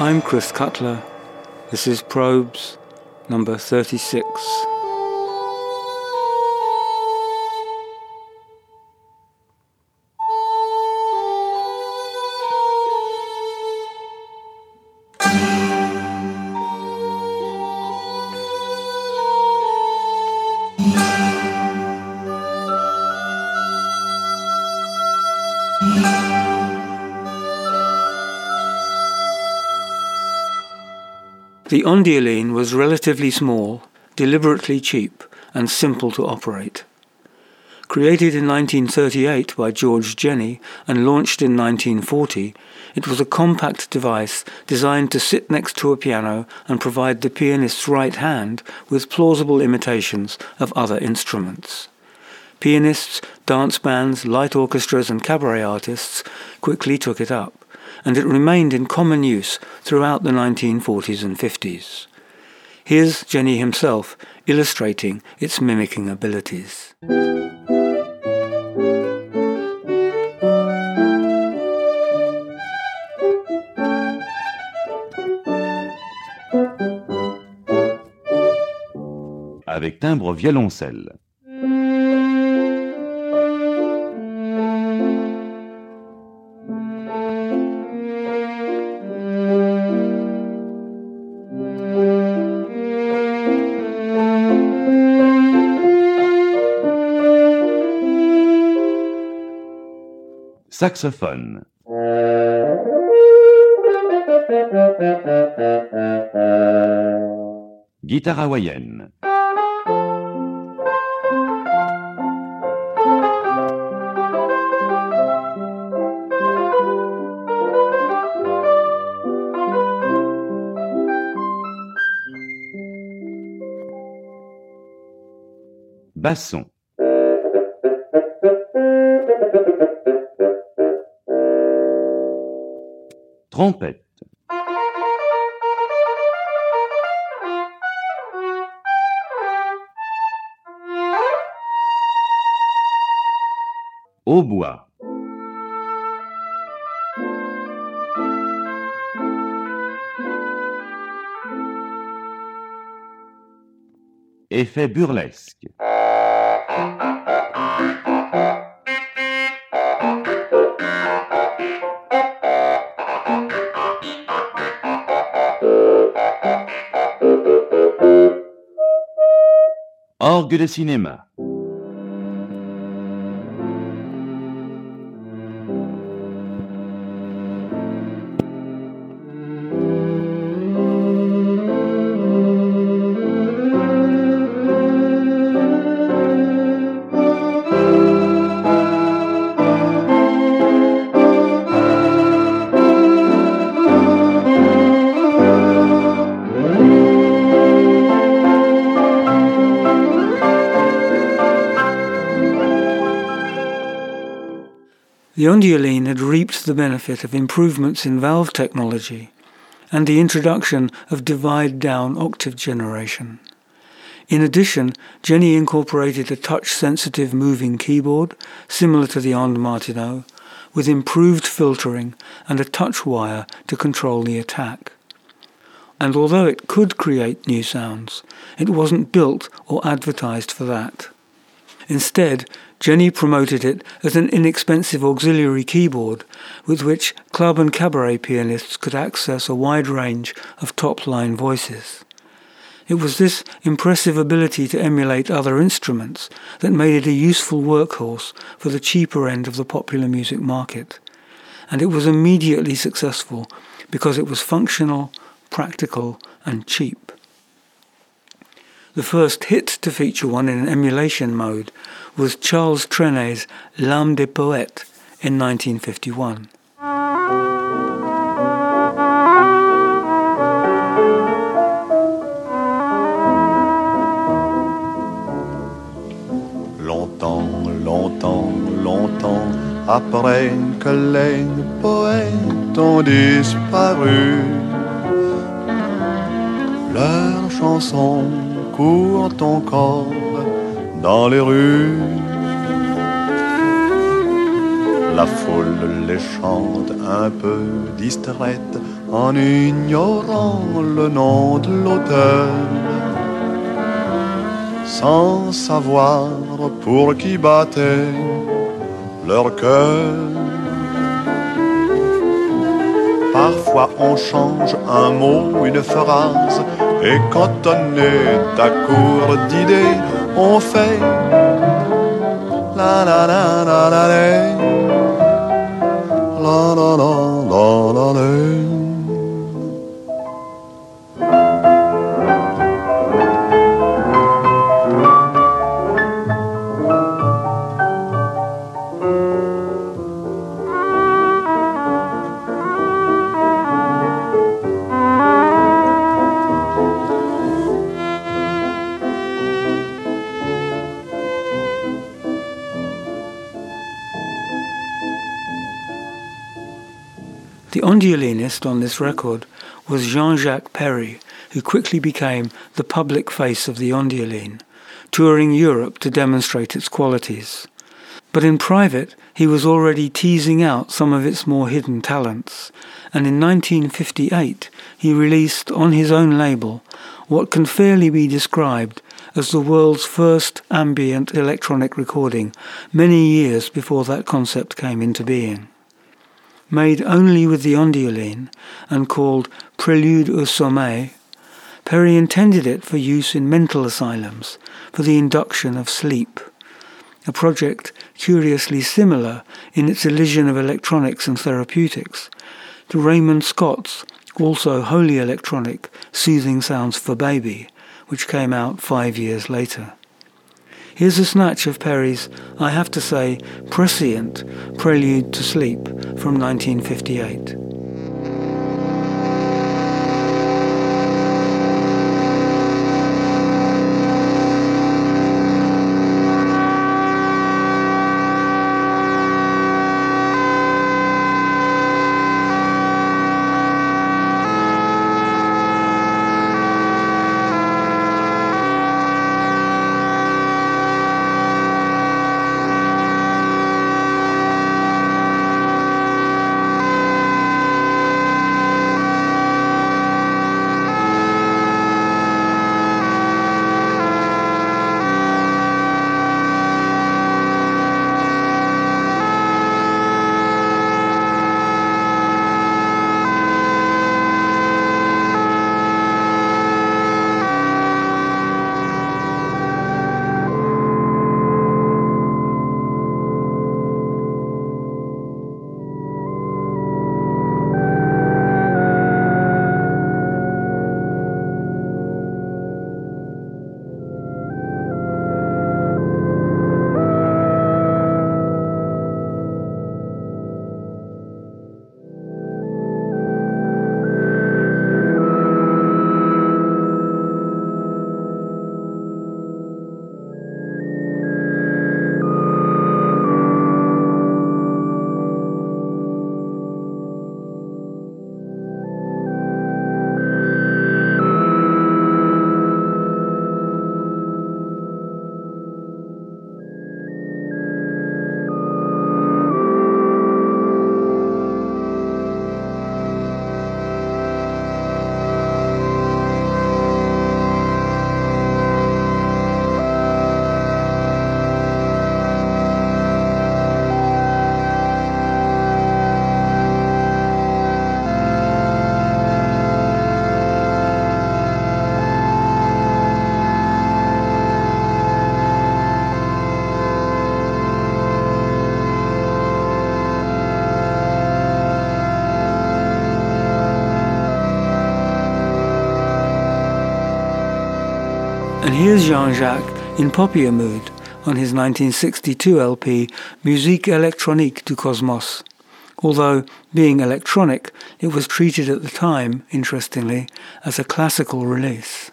I'm Chris Cutler. This is Probes number 36. The Ondioline was relatively small, deliberately cheap, and simple to operate. Created in 1938 by George Jenny and launched in 1940, it was a compact device designed to sit next to a piano and provide the pianist's right hand with plausible imitations of other instruments. Pianists, dance bands, light orchestras, and cabaret artists quickly took it up and it remained in common use throughout the 1940s and 50s. Here's Jenny himself illustrating its mimicking abilities. Avec timbre violoncelle. Saxophone. Guitare hawaïenne. Basson. Trompette. Hautbois. Effet burlesque. Orgue de cinéma. Reaped the benefit of improvements in valve technology and the introduction of divide down octave generation. In addition, Jenny incorporated a touch sensitive moving keyboard, similar to the Ondes Martenot, with improved filtering and a touch wire to control the attack. And although it could create new sounds, it wasn't built or advertised for that. Instead, Jenny promoted it as an inexpensive auxiliary keyboard with which club and cabaret pianists could access a wide range of top line voices. It was this impressive ability to emulate other instruments that made it a useful workhorse for the cheaper end of the popular music market. And it was immediately successful because it was functional, practical, and cheap. The first hit to feature one in emulation mode was Charles Trenet's L'âme des poètes in 1951. Longtemps, longtemps, longtemps, après que les poètes ont disparu, leurs chansons courent encore dans les rues. La foule les chante un peu distraite en ignorant le nom de l'auteur. Sans savoir pour qui battait leur cœur. Parfois on change un mot, une phrase, et quand on est à court d'idées, on fait la la la la la la. La la ondiolinist on this record was Jean-Jacques Perrey, who quickly became the public face of the ondioline, touring Europe to demonstrate its qualities. But in private, he was already teasing out some of its more hidden talents, and in 1958 he released on his own label what can fairly be described as the world's first ambient electronic recording, many years before that concept came into being made only with the ondioline and called Prelude au Sommeil, Perrey intended it for use in mental asylums for the induction of sleep, a project curiously similar in its elision of electronics and therapeutics to Raymond Scott's also wholly electronic Soothing Sounds for Baby, which came out five years later. Here's a snatch of Perrey's, I have to say, prescient Prelude to Sleep from 1958. Here's Jean-Jacques in poppier mood on his 1962 LP Musique électronique du Cosmos. Although, being electronic, it was treated at the time, interestingly, as a classical release.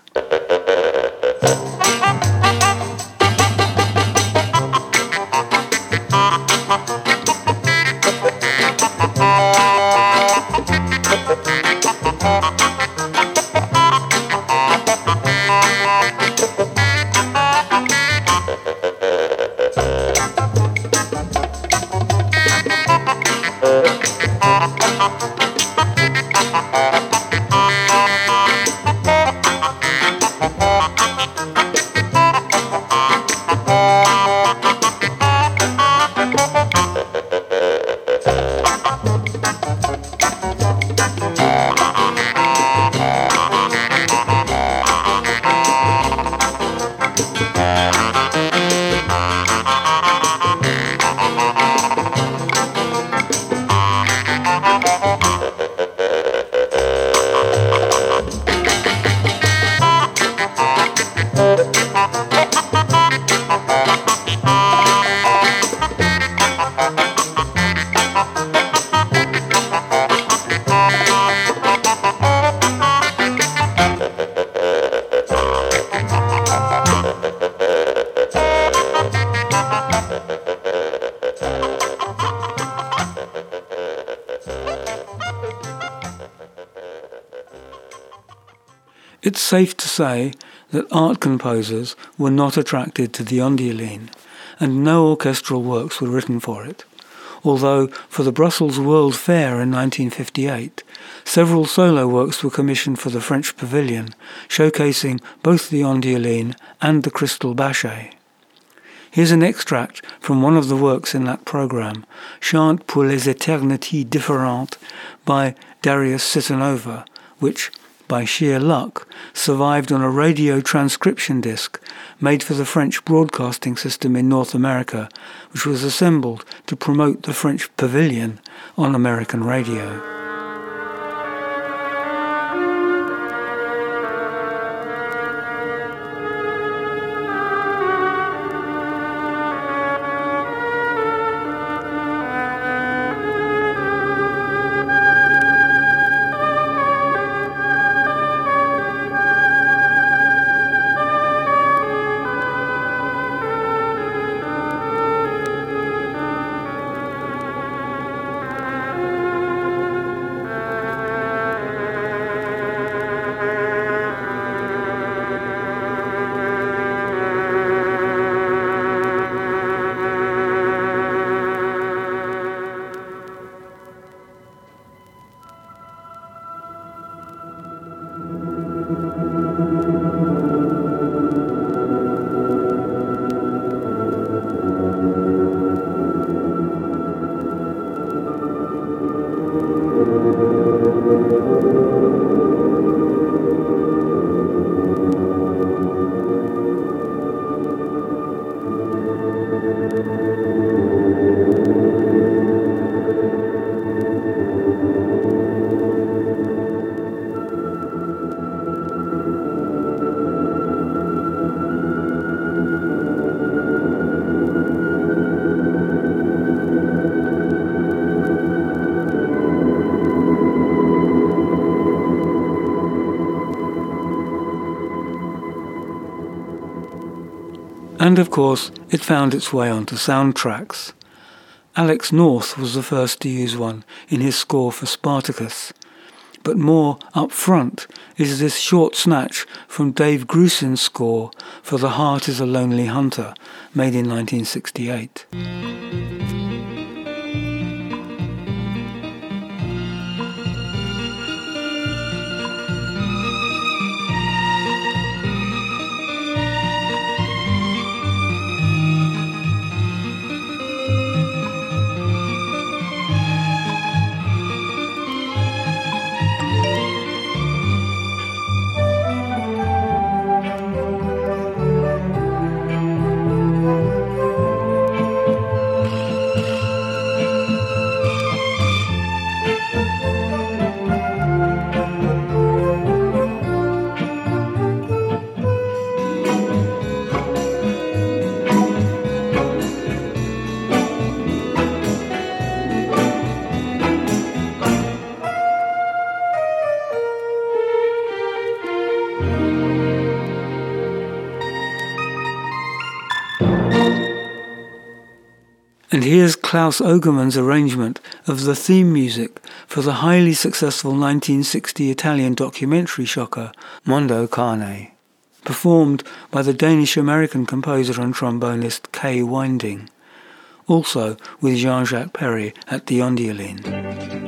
It's safe to say that art composers were not attracted to the Ondioline, and no orchestral works were written for it. Although for the Brussels World Fair in 1958, several solo works were commissioned for the French Pavilion, showcasing both the Ondioline and the Cristal Baschet. Here's an extract from one of the works in that program, Chant pour les éternités différentes by Darius Sitanova, which by sheer luck, survived on a radio transcription disc made for the French broadcasting system in North America, which was assembled to promote the French pavilion on American radio. Course, it found its way onto soundtracks. Alex North was the first to use one in his score for Spartacus. But more up front is this short snatch from Dave Grusin's score for The Heart is a Lonely Hunter, made in 1968. Here's Claus Ogerman's arrangement of the theme music for the highly successful 1960 Italian documentary shocker Mondo Cane, performed by the Danish American composer and trombonist Kai Winding. also with Jean-Jacques Perrey at the Ondioline.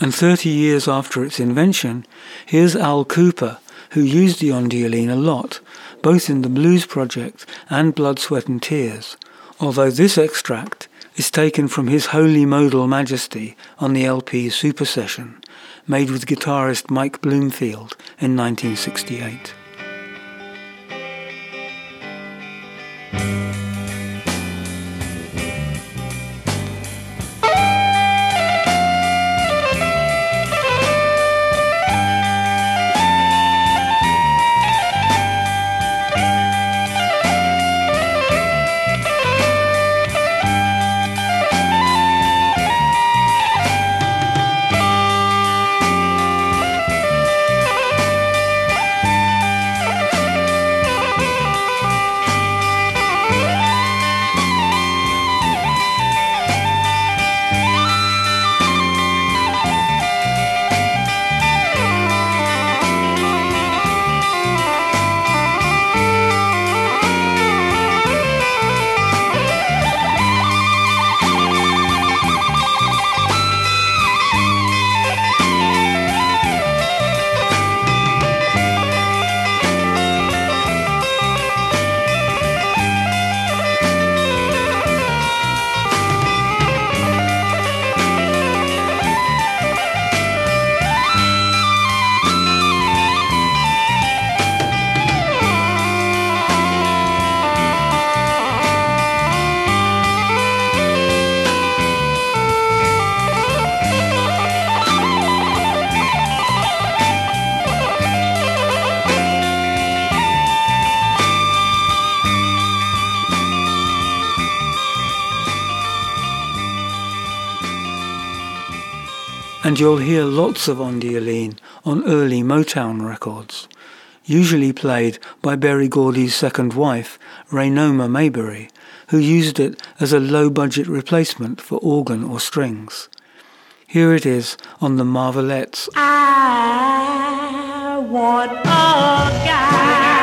And 30 years after its invention, here's Al Kooper, who used the ondioline a lot, both in the Blues Project and Blood, Sweat and Tears, although this extract is taken from his Holy Modal Majesty on the LP Super Session, made with guitarist Mike Bloomfield in 1968. And you'll hear lots of Ondioline on early Motown records, usually played by Berry Gordy's second wife, Raynoma Mayberry, who used it as a low-budget replacement for organ or strings. Here it is on the Marvelettes. I want a guy.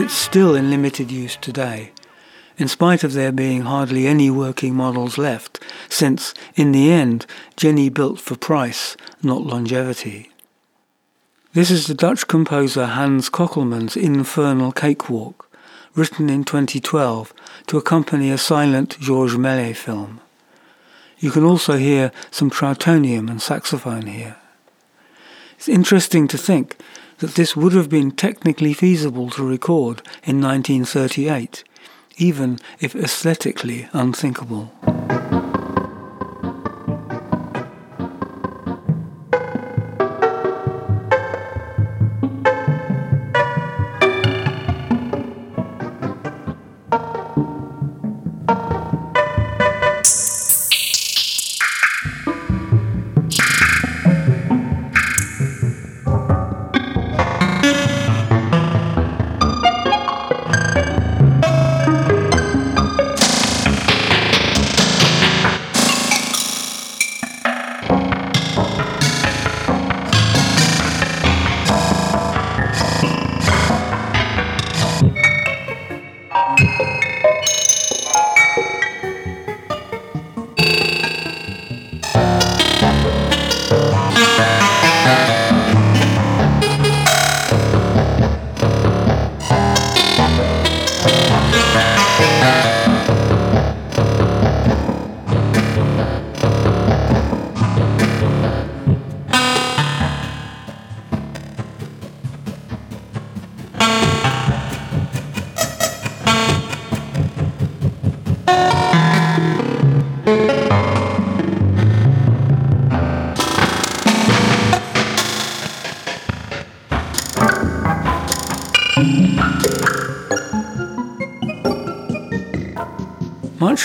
It's still in limited use today, in spite of there being hardly any working models left, since, in the end, Jenny built for price, not longevity. This is the Dutch composer Hans Kokelman's Infernal Cakewalk, written in 2012 to accompany a silent Georges Méliès film. You can also hear some trautonium and saxophone here. It's interesting to think that this would have been technically feasible to record in 1938, even if aesthetically unthinkable.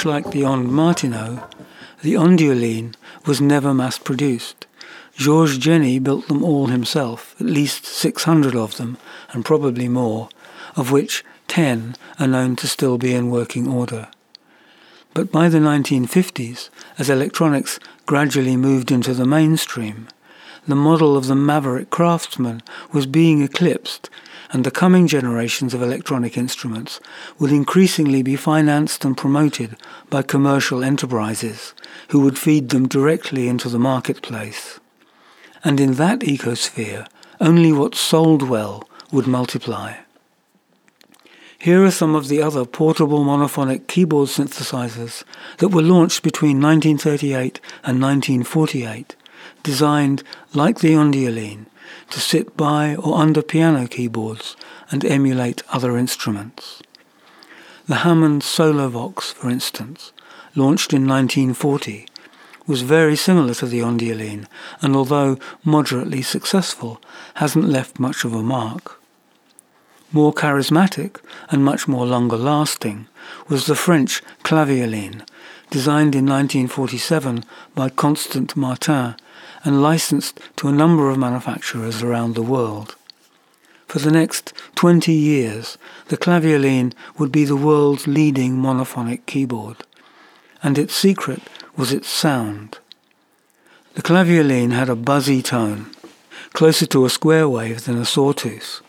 Like the Ondes Martenot, the Ondioline was never mass produced. Georges Jenny built them all himself, at least 600 of them, and probably more, of which 10 are known to still be in working order. But by the 1950s, as electronics gradually moved into the mainstream, the model of the maverick craftsman was being eclipsed and the coming generations of electronic instruments will increasingly be financed and promoted by commercial enterprises who would feed them directly into the marketplace. And in that ecosphere, only what sold well would multiply. Here are some of the other portable monophonic keyboard synthesizers that were launched between 1938 and 1948, designed, like the Ondioline, to sit by or under piano keyboards and emulate other instruments. The Hammond Solovox, for instance, launched in 1940, was very similar to the Ondioline and although moderately successful, hasn't left much of a mark. More charismatic and much more longer lasting was the French Clavioline, designed in 1947 by Constant Martin and licensed to a number of manufacturers around the world. For the next 20 years, the Clavioline would be the world's leading monophonic keyboard, and its secret was its sound. The Clavioline had a buzzy tone, closer to a square wave than a sawtooth,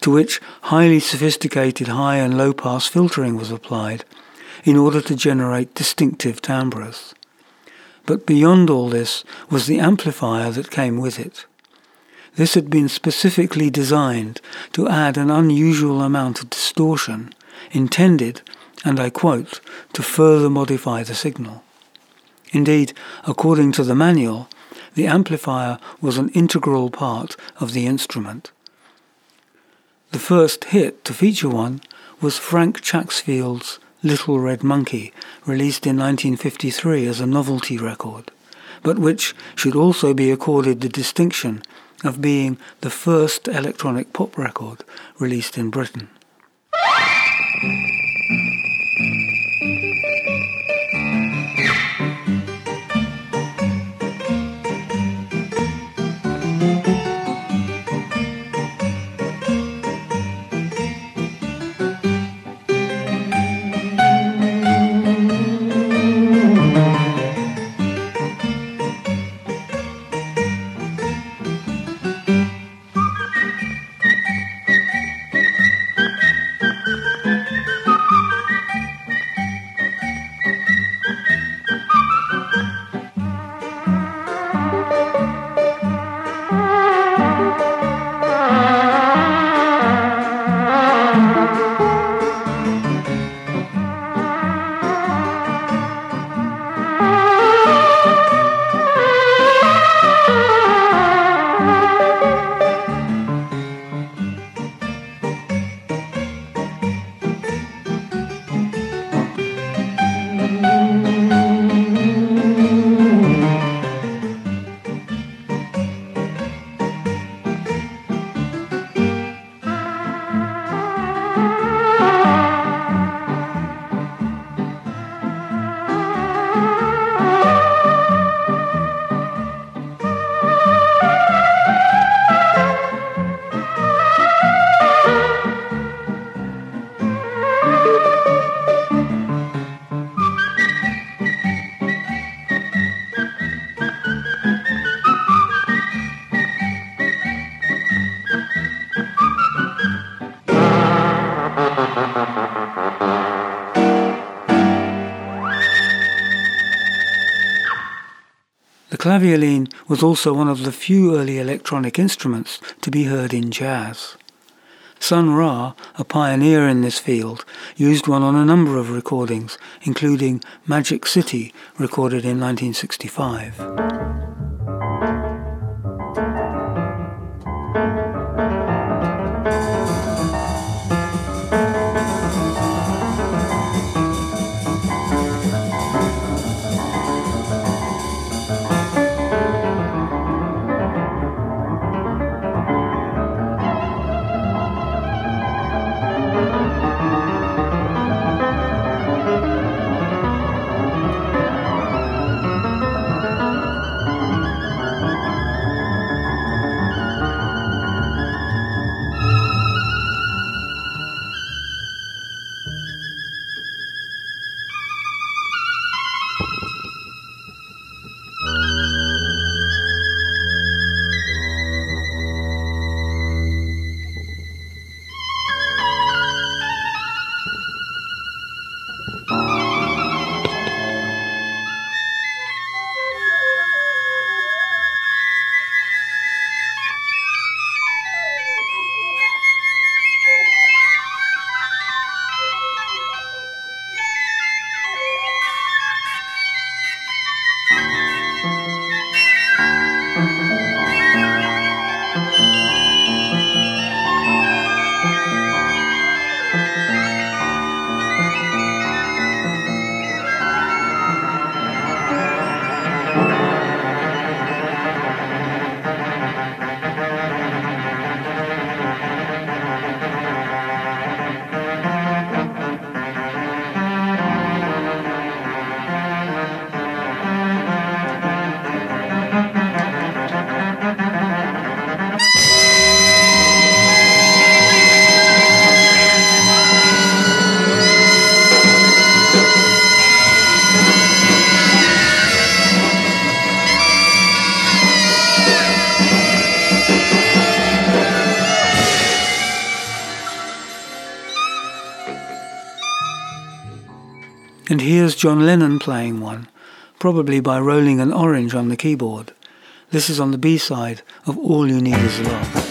to which highly sophisticated high and low pass filtering was applied in order to generate distinctive timbres. But beyond all this was the amplifier that came with it. This had been specifically designed to add an unusual amount of distortion, intended, and I quote, to further modify the signal. Indeed, according to the manual, the amplifier was an integral part of the instrument. The first hit to feature one was Frank Chacksfield's Little Red Monkey, released in 1953 as a novelty record, but which should also be accorded the distinction of being the first electronic pop record released in Britain. Clavioline was also one of the few early electronic instruments to be heard in jazz. Sun Ra, a pioneer in this field, used one on a number of recordings, including Magic City, recorded in 1965. here's John Lennon playing one, probably by rolling an orange on the keyboard. This is on the B side of All You Need Is Love.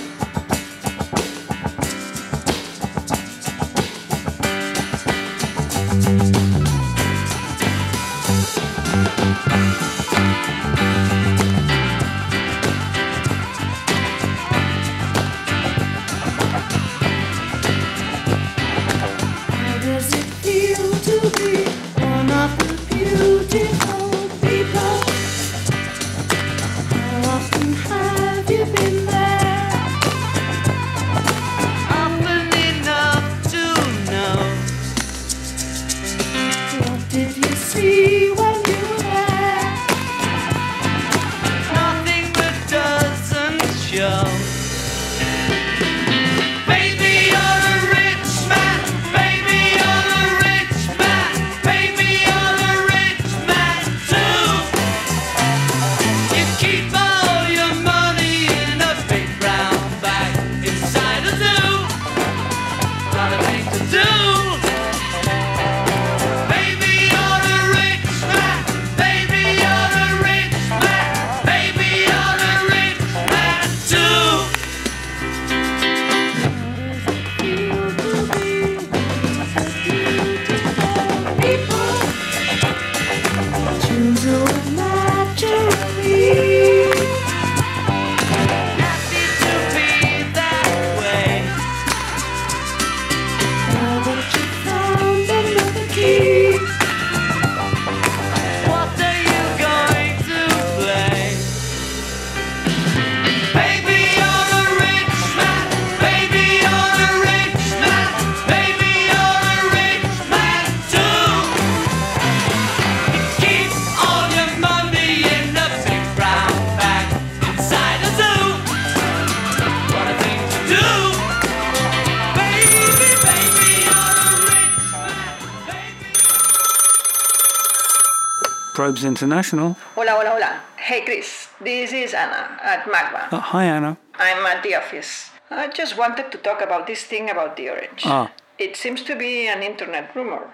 Microbes International. Hola, hola, hola. Hey, Chris. This is Anna at MACBA. Oh, hi, Anna. I'm at the office. I just wanted to talk about this thing about the orange. Ah. It seems to be an internet rumor,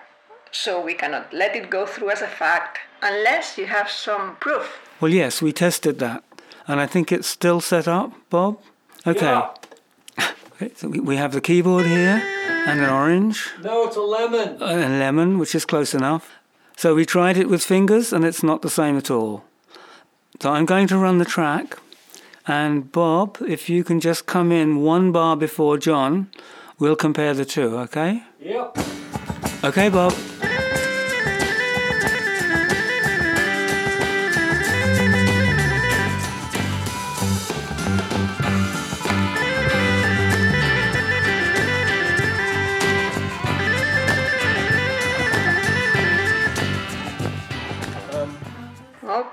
so we cannot let it go through as a fact unless you have some proof. Well, yes, we tested that, and I think it's still set up, Bob. Okay. Yeah. okay so we have the keyboard here and an orange. No, it's a lemon. A lemon, which is close enough. So we tried it with fingers, and it's not the same at all. So I'm going to run the track, and Bob, if you can just come in one bar before John, we'll compare the two, okay? Yep. Okay, Bob.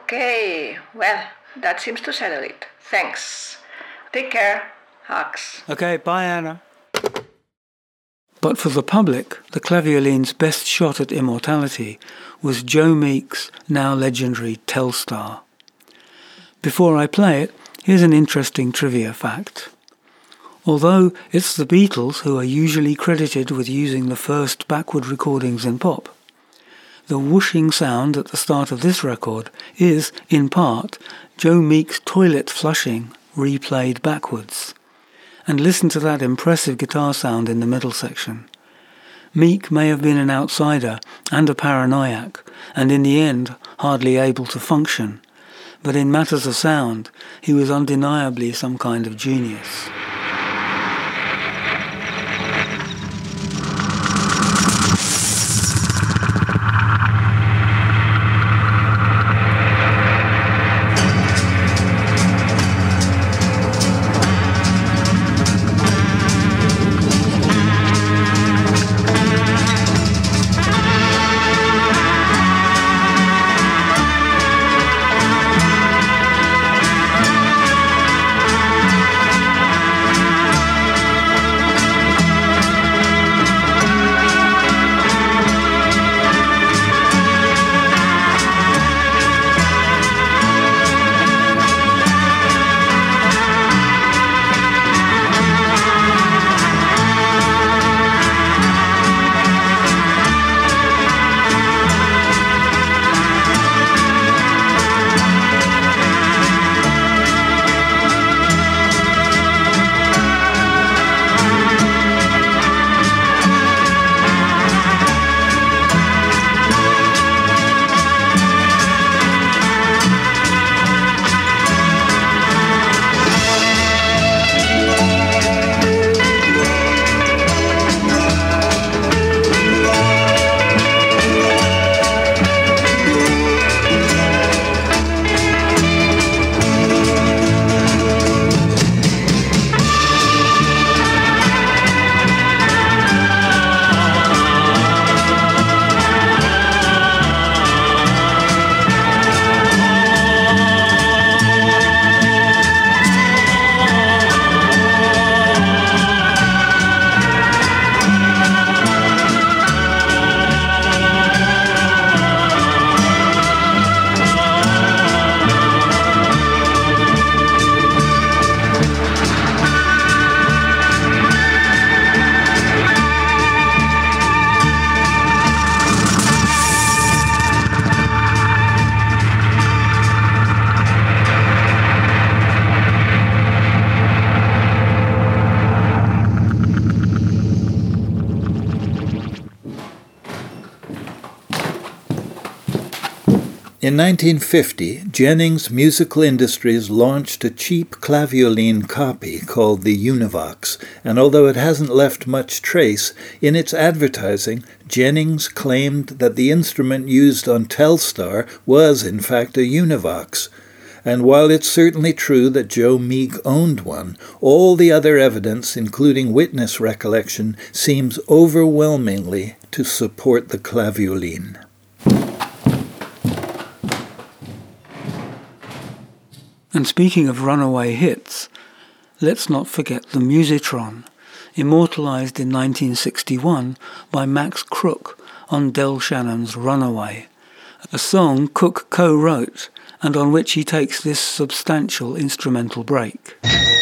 Okay, well, that seems to settle it. Thanks. Take care. Hugs. Okay, bye, Anna. But for the public, the Clavioline's best shot at immortality was Joe Meek's now legendary Telstar. Before I play it, here's an interesting trivia fact. Although it's the Beatles who are usually credited with using the first backward recordings in pop, the whooshing sound at the start of this record is, in part, Joe Meek's toilet flushing replayed backwards. And listen to that impressive guitar sound in the middle section. Meek may have been an outsider and a paranoiac, and in the end hardly able to function, but in matters of sound, he was undeniably some kind of genius. In 1950, Jennings Musical Industries launched a cheap clavioline copy called the Univox, and although it hasn't left much trace, in its advertising, Jennings claimed that the instrument used on Telstar was in fact a Univox. And while it's certainly true that Joe Meek owned one, all the other evidence, including witness recollection, seems overwhelmingly to support the clavioline. And speaking of runaway hits, let's not forget the Musitron, immortalized in 1961 by Max Crook on Del Shannon's Runaway, a song Crook co-wrote and on which he takes this substantial instrumental break.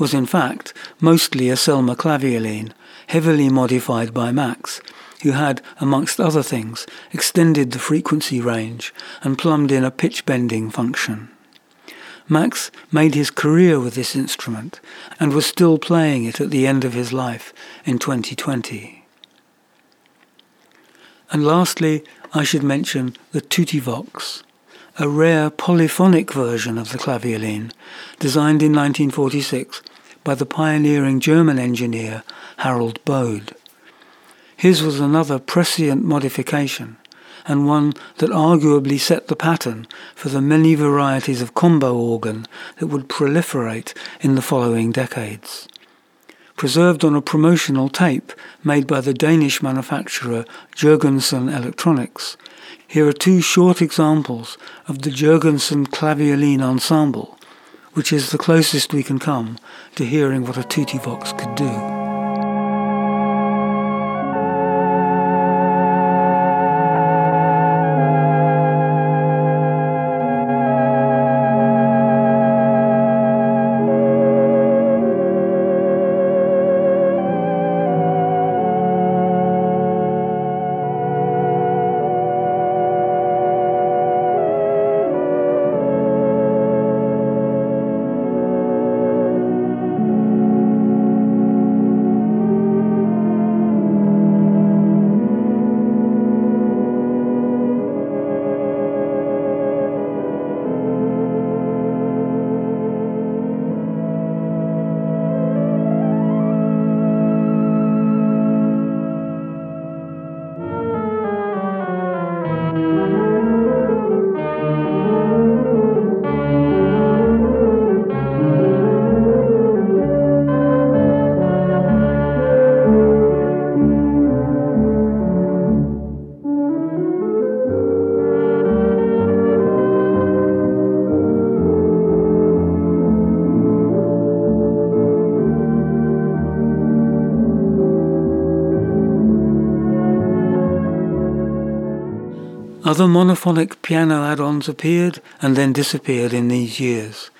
was in fact mostly a Selmer clavioline, heavily modified by Max, who had, amongst other things, extended the frequency range and plumbed in a pitch bending function. Max made his career with this instrument and was still playing it at the end of his life in 2020. And lastly, I should mention the Tutivox, a rare polyphonic version of the clavioline, designed in 1946 by the pioneering German engineer Harald Bode. His was another prescient modification, and one that arguably set the pattern for the many varieties of combo organ that would proliferate in the following decades. Preserved on a promotional tape made by the Danish manufacturer Jurgensen Electronics, here are two short examples of the Jurgensen Clavioline Ensemble, which is the closest we can come to hearing what a Tutivox could do. Monophonic piano add-ons appeared and then disappeared in these years,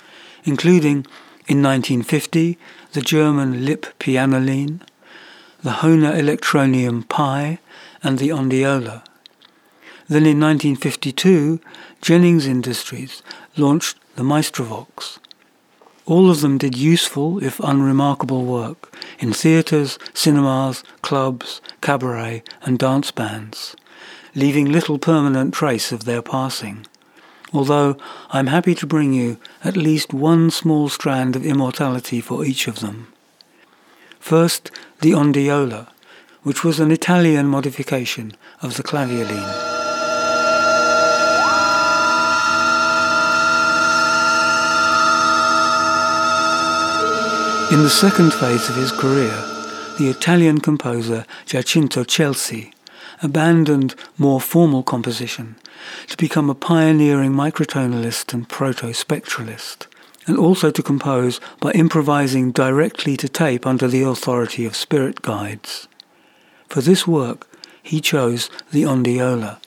including in 1950 the German Lipp Pianoline, the Hohner Electronium Pi, and the Ondiola. Then in 1952, Jennings Industries launched the Maestrovox. All of them did useful, if unremarkable work in theatres, cinemas, clubs, cabaret, and dance bands, leaving little permanent trace of their passing. Although I'm happy to bring you at least one small strand of immortality for each of them. First, the Ondiola, which was an Italian modification of the clavioline. In the second phase of his career, the Italian composer Giacinto Scelsi abandoned more formal composition to become a pioneering microtonalist and proto-spectralist, and also to compose by improvising directly to tape under the authority of spirit guides. For this work, he chose the ondiola,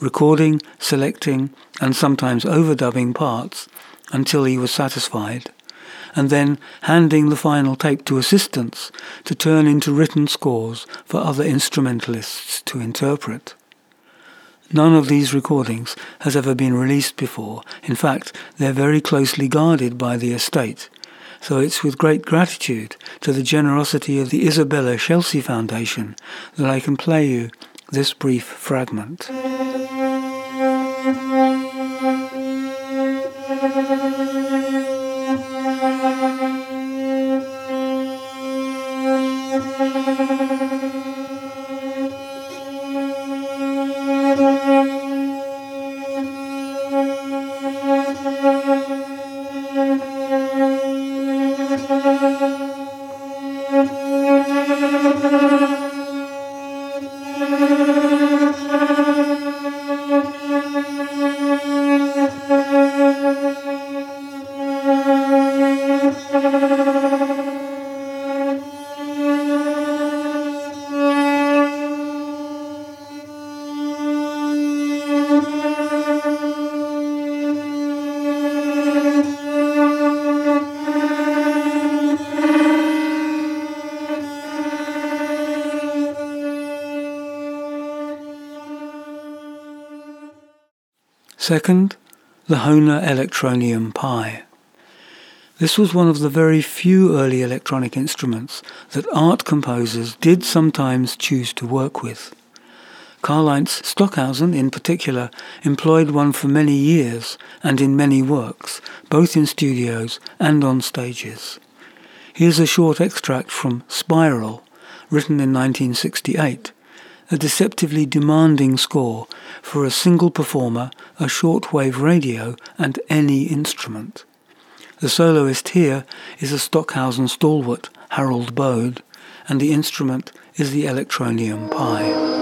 recording, selecting, and sometimes overdubbing parts until he was satisfied, and then handing the final tape to assistants to turn into written scores for other instrumentalists to interpret. None of these recordings has ever been released before. In fact, they're very closely guarded by the estate. So it's with great gratitude to the generosity of the Isabella Scelsi Foundation that I can play you this brief fragment. Second, the Hohner Electronium Pi. This was one of the very few early electronic instruments that art composers did sometimes choose to work with. Karlheinz Stockhausen, in particular, employed one for many years and in many works, both in studios and on stages. Here's a short extract from Spiral, written in 1968, a deceptively demanding score for a single performer, a shortwave radio, and any instrument. The soloist here is a Stockhausen stalwart, Harald Bojé, and the instrument is the Electronium Pi.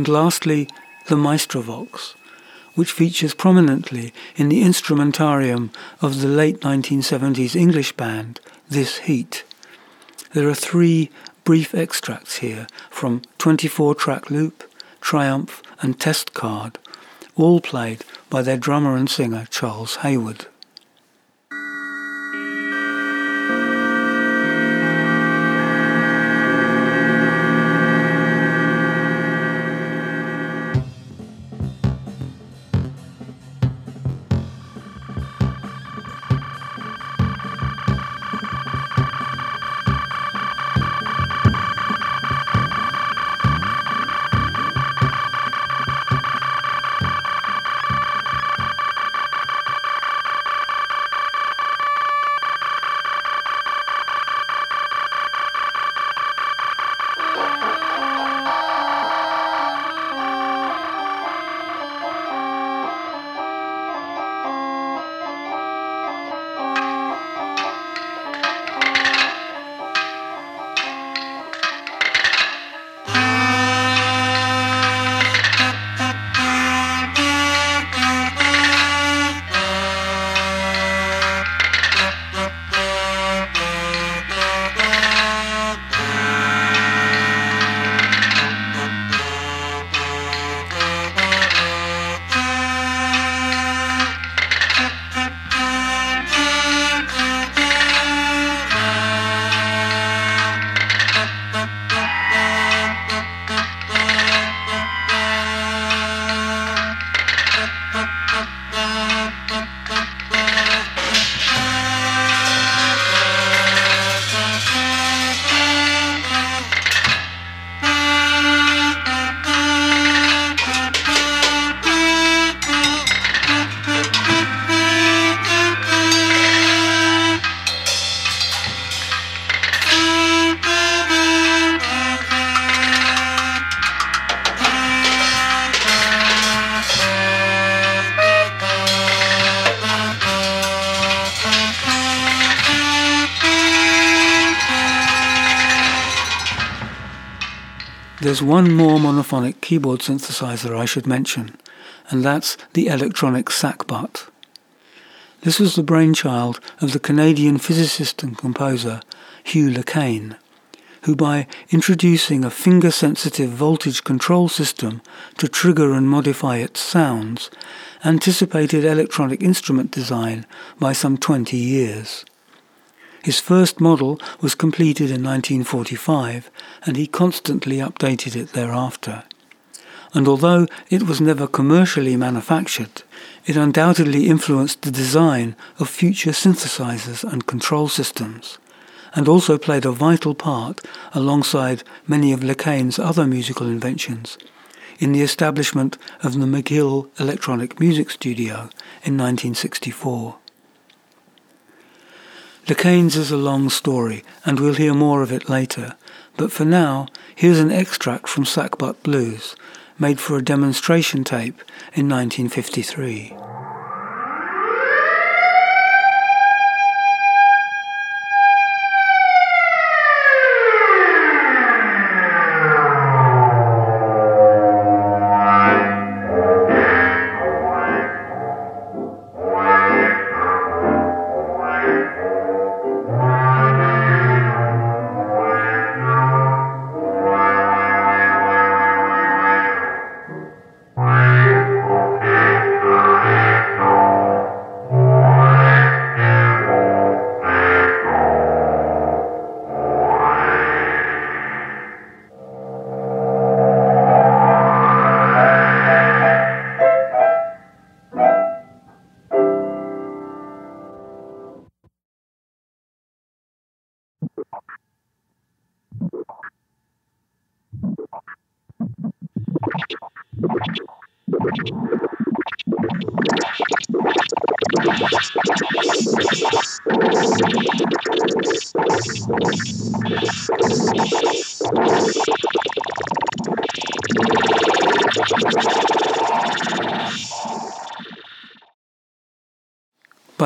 And lastly, the Maestrovox, which features prominently in the instrumentarium of the late 1970s English band This Heat. There are three brief extracts here from 24 track loop, Triumph, and Test Card, all played by their drummer and singer Charles Hayward. There's one more monophonic keyboard synthesizer I should mention, and that's the electronic sackbut. This was the brainchild of the Canadian physicist and composer Hugh Le Caine, who by introducing a finger-sensitive voltage control system to trigger and modify its sounds, anticipated electronic instrument design by some 20 years. His first model was completed in 1945, and he constantly updated it thereafter. And although it was never commercially manufactured, it undoubtedly influenced the design of future synthesizers and control systems, and also played a vital part, alongside many of Le Caine's other musical inventions, in the establishment of the McGill Electronic Music Studio in 1964. Le Caine's is a long story, and we'll hear more of it later, but for now, here's an extract from Sackbut Blues, made for a demonstration tape in 1953.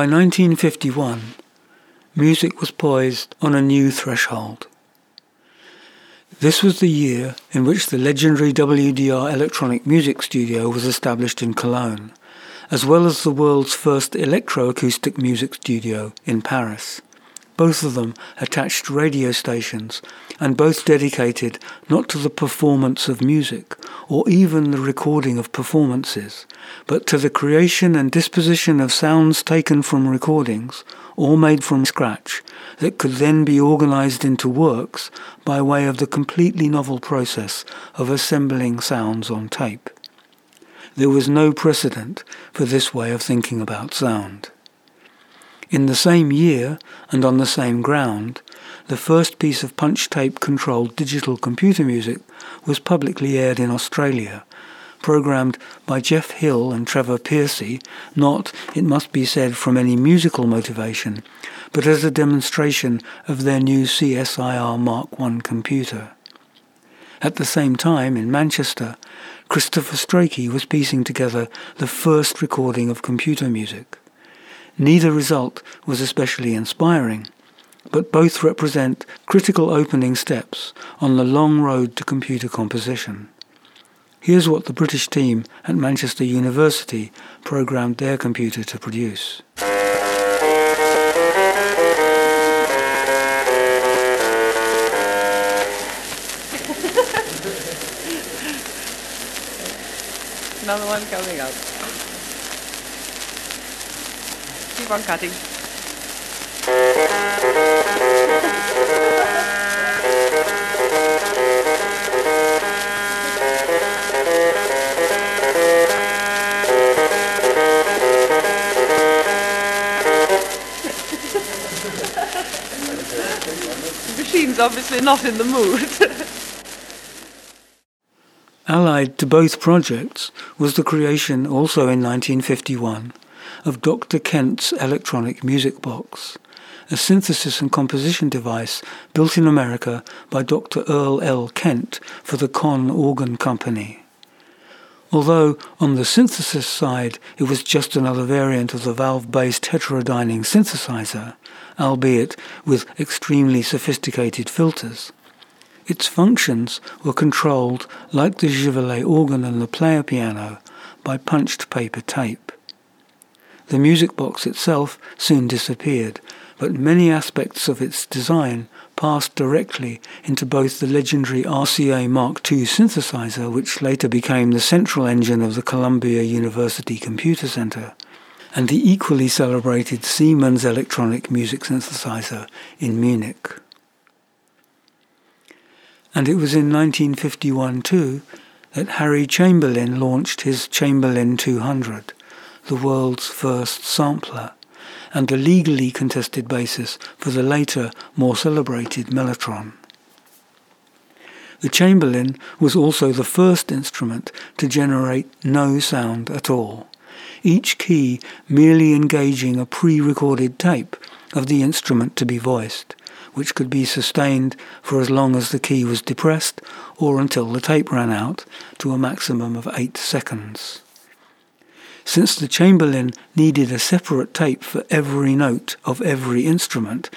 By 1951, music was poised on a new threshold. This was the year in which the legendary WDR Electronic Music Studio was established in Cologne, as well as the world's first electroacoustic music studio in Paris. Both of them attached radio stations and both dedicated not to the performance of music or even the recording of performances, but to the creation and disposition of sounds taken from recordings or made from scratch that could then be organized into works by way of the completely novel process of assembling sounds on tape. There was no precedent for this way of thinking about sound. In the same year, and on the same ground, the first piece of punch tape controlled digital computer music was publicly aired in Australia, programmed by Geoff Hill and Trevor Pearcey, not, it must be said, from any musical motivation, but as a demonstration of their new CSIR Mark I computer. At the same time, in Manchester, Christopher Strachey was piecing together the first recording of computer music. Neither result was especially inspiring, but both represent critical opening steps on the long road to computer composition. Here's what the British team at Manchester University programmed their computer to produce. Another one coming up. Keep on cutting. Machine's obviously not in the mood. Allied to both projects was the creation, also in 1951, of Dr. Kent's electronic music box, a synthesis and composition device built in America by Dr. Earl L. Kent for the Conn Organ Company. Although on the synthesis side it was just another variant of the valve-based heterodyning synthesizer, albeit with extremely sophisticated filters, Its functions were controlled, like the Givelet organ and the player piano, by punched paper tape. The music box itself soon disappeared, but many aspects of its design passed directly into both the legendary RCA Mark II synthesizer, which later became the central engine of the Columbia University Computer Center, and the equally celebrated Siemens electronic music synthesizer in Munich. And it was in 1951 too that Harry Chamberlin launched his Chamberlin 200, the world's first sampler, and the legally contested basis for the later, more celebrated Mellotron. The Chamberlin was also the first instrument to generate no sound at all, each key merely engaging a pre-recorded tape of the instrument to be voiced, which could be sustained for as long as the key was depressed or until the tape ran out to a maximum of 8 seconds. Since the Chamberlin needed a separate tape for every note of every instrument,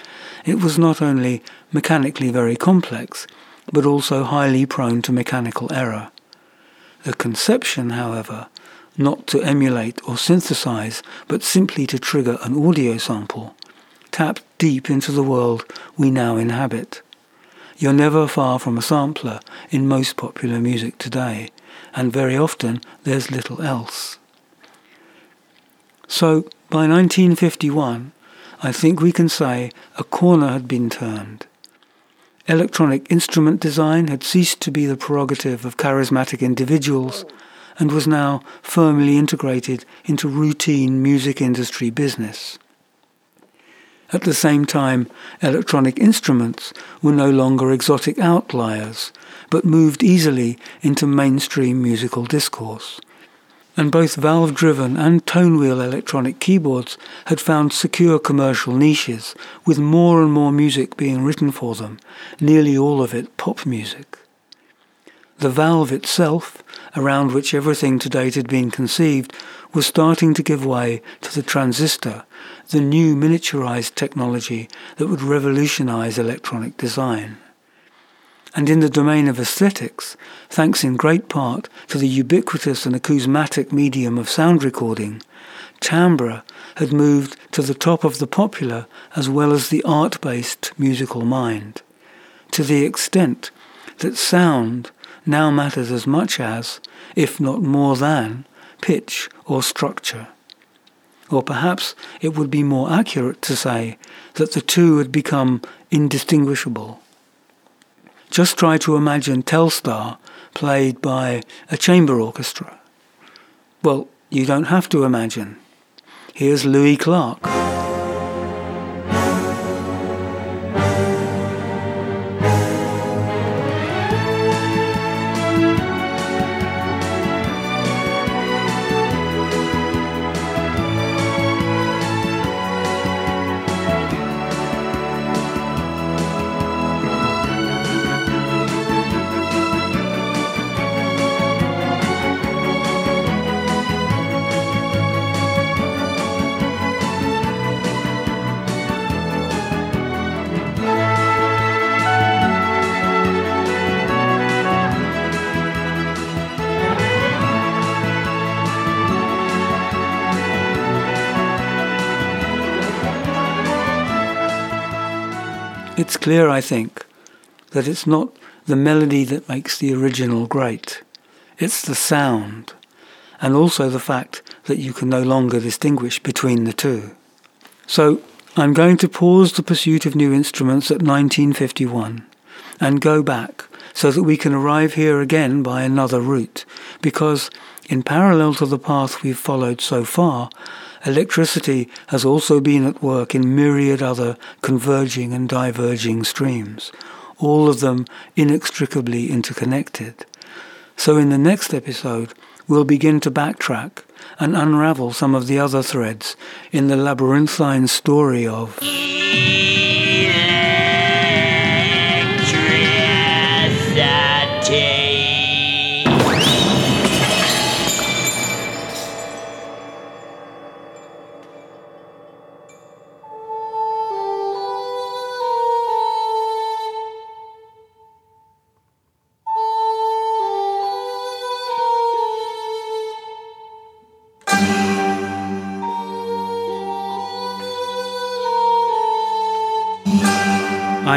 it was not only mechanically very complex, but also highly prone to mechanical error. The conception, however, not to emulate or synthesize, but simply to trigger an audio sample, tapped deep into the world we now inhabit. You're never far from a sampler in most popular music today, and very often there's little else. So, by 1951, I think we can say a corner had been turned. Electronic instrument design had ceased to be the prerogative of charismatic individuals and was now firmly integrated into routine music industry business. At the same time, electronic instruments were no longer exotic outliers, but moved easily into mainstream musical discourse and both valve-driven and tone-wheel electronic keyboards had found secure commercial niches, with more and more music being written for them, nearly all of it pop music. The valve itself, around which everything to date had been conceived, was starting to give way to the transistor, the new miniaturized technology that would revolutionize electronic design. And in the domain of aesthetics, thanks in great part to the ubiquitous and acousmatic medium of sound recording, timbre had moved to the top of the popular as well as the art-based musical mind, to the extent that sound now matters as much as, if not more than, pitch or structure. Or perhaps it would be more accurate to say that the two had become indistinguishable. Just try to imagine Telstar played by a chamber orchestra. Well, you don't have to imagine. Here's Louis Clark. It's clear, I think, that it's not the melody that makes the original great. It's the sound, and also the fact that you can no longer distinguish between the two. So, I'm going to pause the pursuit of new instruments at 1951 and go back so that we can arrive here again by another route, because in parallel to the path we've followed so far, electricity has also been at work in myriad other converging and diverging streams, all of them inextricably interconnected. So in the next episode, we'll begin to backtrack and unravel some of the other threads in the labyrinthine story of.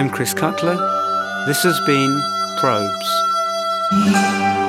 I'm Chris Cutler. This has been Probes.